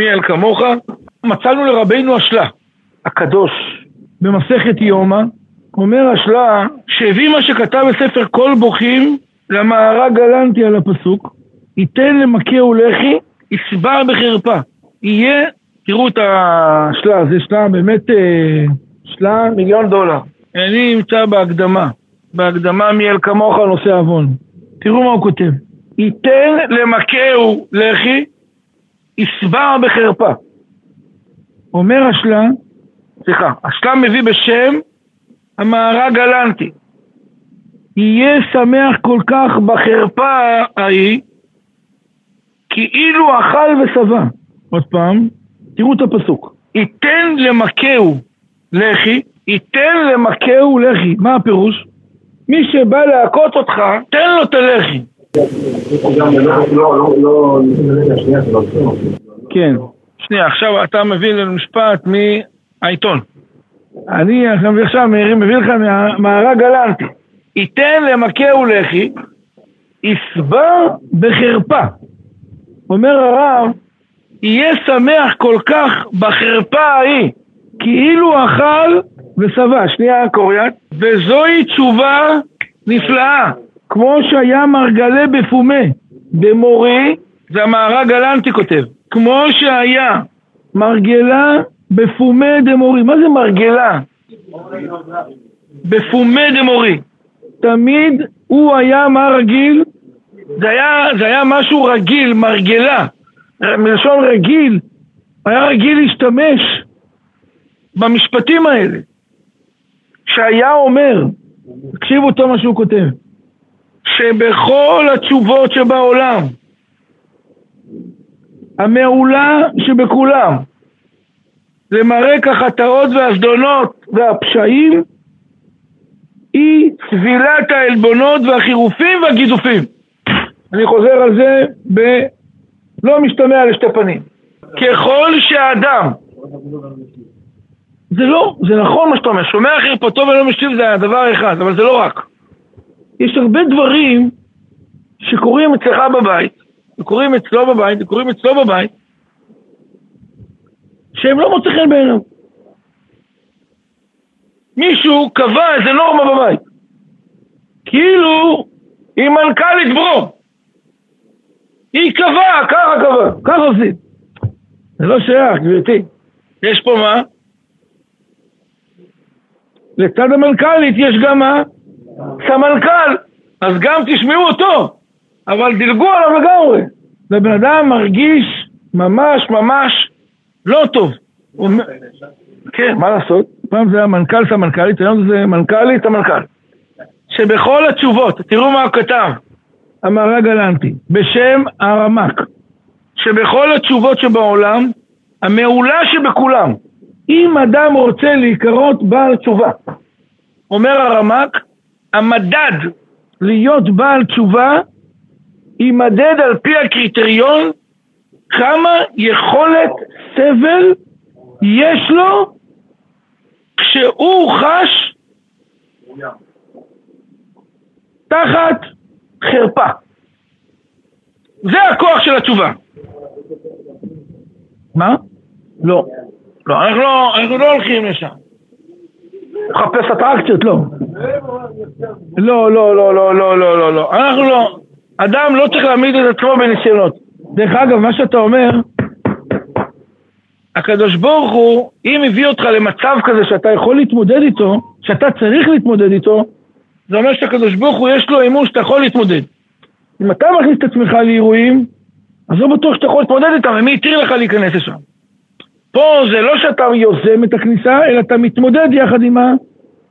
מי אל כמוך? מצאנו לרבינו אשלה, הקדוש, במסכת יומא, אומר אשלה שהביא מה שכתב בספר כל בוכים למארג גלנטי על הפסוק, ייתן למכהו לחי, יסבע בחרפה. יהיה, תראו את השלה, זה שלה באמת, אה, שלה מיליון דולר. אני נמצא בהקדמה, בהקדמה מי אל כמוך נושא עוון. תראו מה הוא כותב. ייתן למכהו לחי, יסבע בחרפה. אומר השלה, סליחה, השלה מביא בשם המארג גלנטי. יהיה שמח כל כך בחרפה ההיא, כאילו אכל ושבע. עוד פעם, תראו את הפסוק. ייתן למכהו לחי, ייתן למכהו לחי. מה הפירוש? מי שבא להכות אותך, תן לו את הלחי. כן. שנייה, עכשיו אתה מביא לנו משפט מהעיתון. אני עכשיו מביא לך מהמארג גלנטי. ייתן למכהו לחי, יסבר בחרפה. אומר הרב, יהיה שמח כל כך בחרפה ההיא, כאילו אכל ושבע. שנייה קוריאט. וזוהי תשובה נפלאה. כמו שהיה מרגלה בפומה במורי, זה המארג גלנטי כותב, כמו שהיה מרגלה בפומה דמורי. מה זה מרגלה? בפומה דמורי. תמיד הוא היה מה רגיל? זה היה, זה היה משהו רגיל, מרגלה. מלשון רגיל, היה רגיל להשתמש במשפטים האלה. שהיה אומר, תקשיבו טוב מה שהוא כותב, שבכל התשובות שבעולם, המעולה שבכולם, למרק החטאות והזדונות והפשעים, היא צבילת העלבונות והחירופים והגידופים. אני חוזר על זה בלא משתמע לשתי פנים. ככל שאדם זה לא, זה נכון מה שאתה אומר, שומע חרפתו ולא משיב זה הדבר אחד, אבל זה לא רק. יש הרבה דברים שקורים אצלך בבית, וקורים אצלו בבית, וקורים אצלו בבית, שהם לא מוצא חן בעיניו. מישהו קבע איזה נורמה בבית. כאילו היא מנכ"לית ברו. היא קבעה, ככה קבעה, ככה עושים. זה לא שייך, גברתי. יש פה מה? לצד המנכ"לית יש גם מה? סמנכ"ל. אז גם תשמעו אותו, אבל דילגו עליו לגמרי. ובן אדם מרגיש ממש ממש לא טוב. כן, מה לעשות? פעם זה היה מנכ"ל סמנכ"לית, היום זה מנכ"לית המנכ"ל. שבכל התשובות, תראו מה הוא כתב, המארג גלנטי, בשם הרמק, שבכל התשובות שבעולם, המעולה שבכולם, אם אדם רוצה להיקרות בעל תשובה, אומר הרמק, המדד להיות בעל תשובה יימדד על פי הקריטריון כמה יכולת סבל יש לו כשהוא חש תחת חרפה. זה הכוח של התשובה. מה? לא. לא, אנחנו לא, אנחנו לא הולכים לשם. לחפש אטרקציות, לא. לא, לא, לא, לא, לא, לא, לא, לא. אנחנו לא. אדם לא צריך להעמיד את עצמו בניסיונות. דרך אגב, מה שאתה אומר, הקדוש ברוך הוא, אם הביא אותך למצב כזה שאתה יכול להתמודד איתו, שאתה צריך להתמודד איתו, זה אומר שהקדוש ברוך הוא יש לו אמון שאתה יכול להתמודד. אם אתה מכניס את עצמך לאירועים, אז לא בטוח שאתה יכול להתמודד איתם, ומי התיר לך להיכנס לשם? פה זה לא שאתה יוזם את הכניסה, אלא אתה מתמודד יחד עם, ה,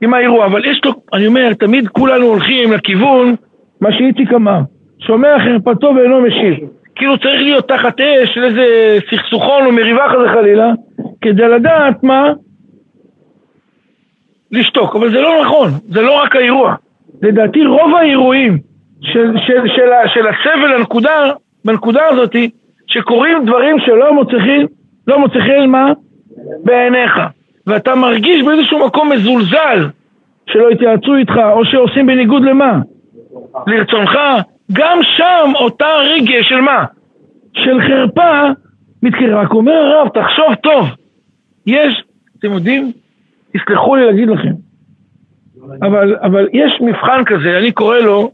עם האירוע. אבל יש לו, אני אומר, תמיד כולנו הולכים לכיוון, מה שאיציק אמר, שומע חרפתו ואינו משיב. כאילו צריך להיות תחת אש של איזה סכסוכון או מריבה חזה חלילה, כדי לדעת מה? לשתוק. אבל זה לא נכון, זה לא רק האירוע. לדעתי רוב האירועים של, של, של, של הסבל הנקודה, בנקודה הזאת, שקורים דברים שלא מוצאים, לא מוצא חן מה? בעיניך. ואתה מרגיש באיזשהו מקום מזולזל שלא התייעצו איתך, או שעושים בניגוד למה? לרצונך, גם שם אותה רגש של מה? של חרפה, מתקרב, רק אומר הרב, תחשוב טוב, יש, אתם יודעים, תסלחו לי להגיד לכם, אבל, אבל יש מבחן כזה, אני קורא לו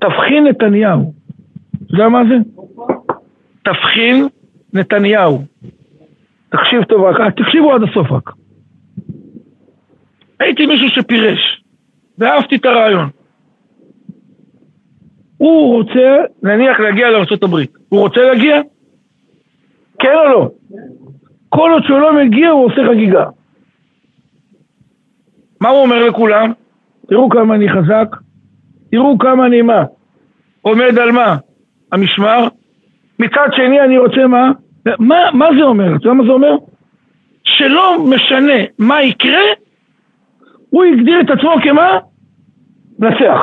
תבחין נתניהו. אתה יודע מה זה? תבחין נתניהו. תקשיב טוב רק, תקשיבו עד הסוף רק. הייתי מישהו שפירש, ואהבתי את הרעיון. הוא רוצה, נניח, להגיע לארה"ב. הוא רוצה להגיע? כן או לא? כל עוד שהוא לא מגיע, הוא עושה חגיגה. מה הוא אומר לכולם? תראו כמה אני חזק, תראו כמה אני מה? עומד על מה? המשמר? מצד שני אני רוצה מה? מה, מה זה אומר? אתה יודע מה זה אומר? שלא משנה מה יקרה, הוא הגדיר את עצמו כמה? נצח.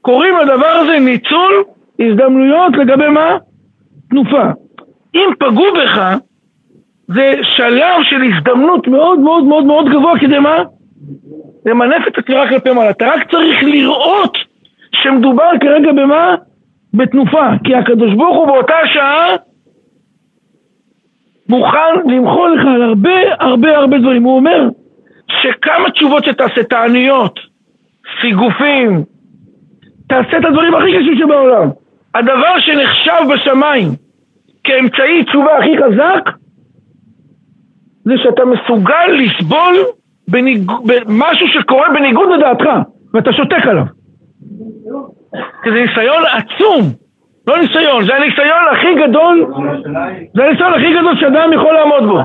קוראים לדבר הזה ניצול הזדמנויות לגבי מה? תנופה. אם פגעו בך, זה שלב של הזדמנות מאוד מאוד מאוד מאוד גבוה כדי מה? למנף את התנועה כלפי מעלה. אתה רק צריך לראות שמדובר כרגע במה? בתנופה. כי הקדוש ברוך הוא באותה שעה מוכן למחול לך על הרבה הרבה הרבה דברים. הוא אומר שכמה תשובות שתעשה, תעניות, סיגופים, תעשה את הדברים הכי קשים שבעולם. הדבר שנחשב בשמיים כאמצעי תשובה הכי חזק זה שאתה מסוגל לסבול בניג... משהו שקורה בניגוד לדעתך ואתה שותק עליו. זה ניסיון עצום, לא ניסיון, זה הניסיון הכי גדול, זה הניסיון הכי גדול שאדם יכול לעמוד בו.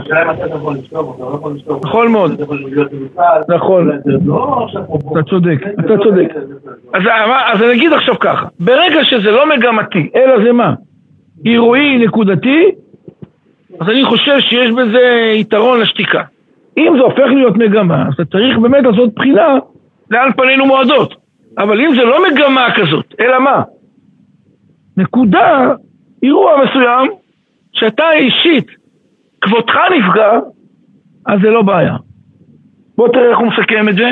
נכון מאוד, נכון, אתה צודק, אתה צודק. אז, אני אגיד עכשיו ככה, ברגע שזה לא מגמתי, אלא זה מה? אירועי נקודתי, אז אני חושב שיש בזה יתרון לשתיקה. אם זה הופך להיות מגמה, אז אתה צריך באמת לעשות בחינה לאן פנינו מועדות. אבל אם זה לא מגמה כזאת, אלא מה? נקודה, אירוע מסוים, שאתה אישית, כבודך נפגע, אז זה לא בעיה. בוא תראה איך הוא מסכם את זה.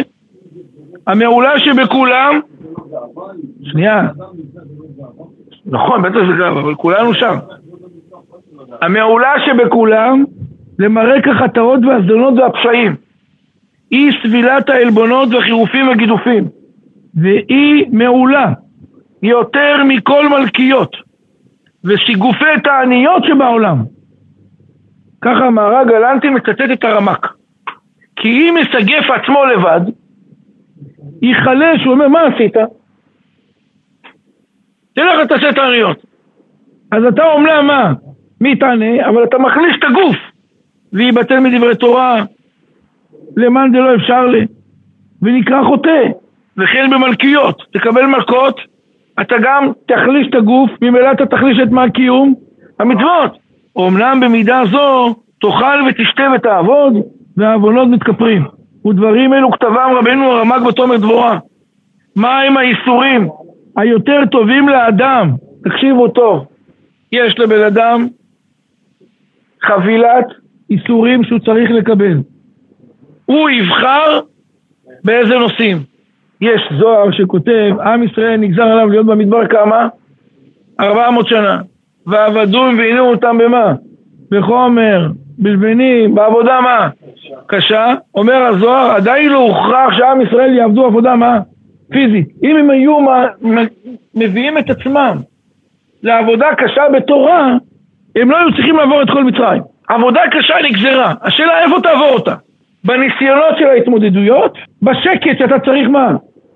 המעולה שבכולם... שנייה. נכון, בטח זה גם, אבל כולנו שם. המעולה שבכולם זה מרק החטאות והזדונות והפשעים. אי סבילת העלבונות והחירופים והגידופים. והיא מעולה יותר מכל מלכיות וסיגופי תעניות שבעולם. ככה המהר"ג גלנטי מצטט את הרמק. כי אם יסגף עצמו לבד, ייחלש, הוא אומר, מה עשית? תלך ותעשה תעניות. אז אתה אומנם מה? מי תענה? אבל אתה מחליש את הגוף. וייבטל מדברי תורה, למען זה לא אפשר לי, ונקרא חוטא. וכן במלכיות, תקבל מלכות, אתה גם תחליש את הגוף, ממילא אתה תחליש את מה הקיום? המצוות. אמנם במידה זו תאכל ותשתה ותעבוד, והעוונות מתכפרים. ודברים אלו כתבם רבנו הרמ"ג בתומר דבורה. מה הם האיסורים היותר טובים לאדם? תקשיבו טוב. יש לבן אדם חבילת איסורים שהוא צריך לקבל. הוא יבחר באיזה נושאים. יש זוהר שכותב, עם ישראל נגזר עליו להיות במדבר כמה? ארבע מאות שנה. ועבדום ועינו אותם במה? בחומר, בלבנים, בעבודה מה? קשה. אומר הזוהר, עדיין לא הוכרח שעם ישראל יעבדו עבודה מה? פיזית. אם הם היו מביאים את עצמם לעבודה קשה בתורה, הם לא היו צריכים לעבור את כל מצרים. עבודה קשה נגזרה, השאלה איפה תעבור אותה? בניסיונות של ההתמודדויות, בשקט שאתה צריך מה?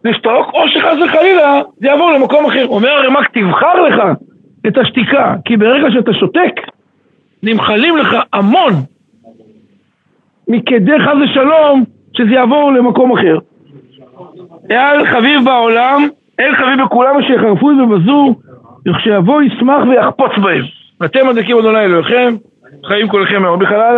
לשתוק, או שחס וחלילה זה יעבור למקום אחר. אומר הרמ"ק, תבחר לך את השתיקה, כי ברגע שאתה שותק, נמחלים לך המון מכדי חס ושלום שזה יעבור למקום אחר. אל חביב בעולם, אל חביב בכולם שיחרפו ובזו, וכשיבוא ישמח ויחפוץ בהם. ואתם מדליקים אדוני אלוהיכם, חיים כולכם מאוד. בכלל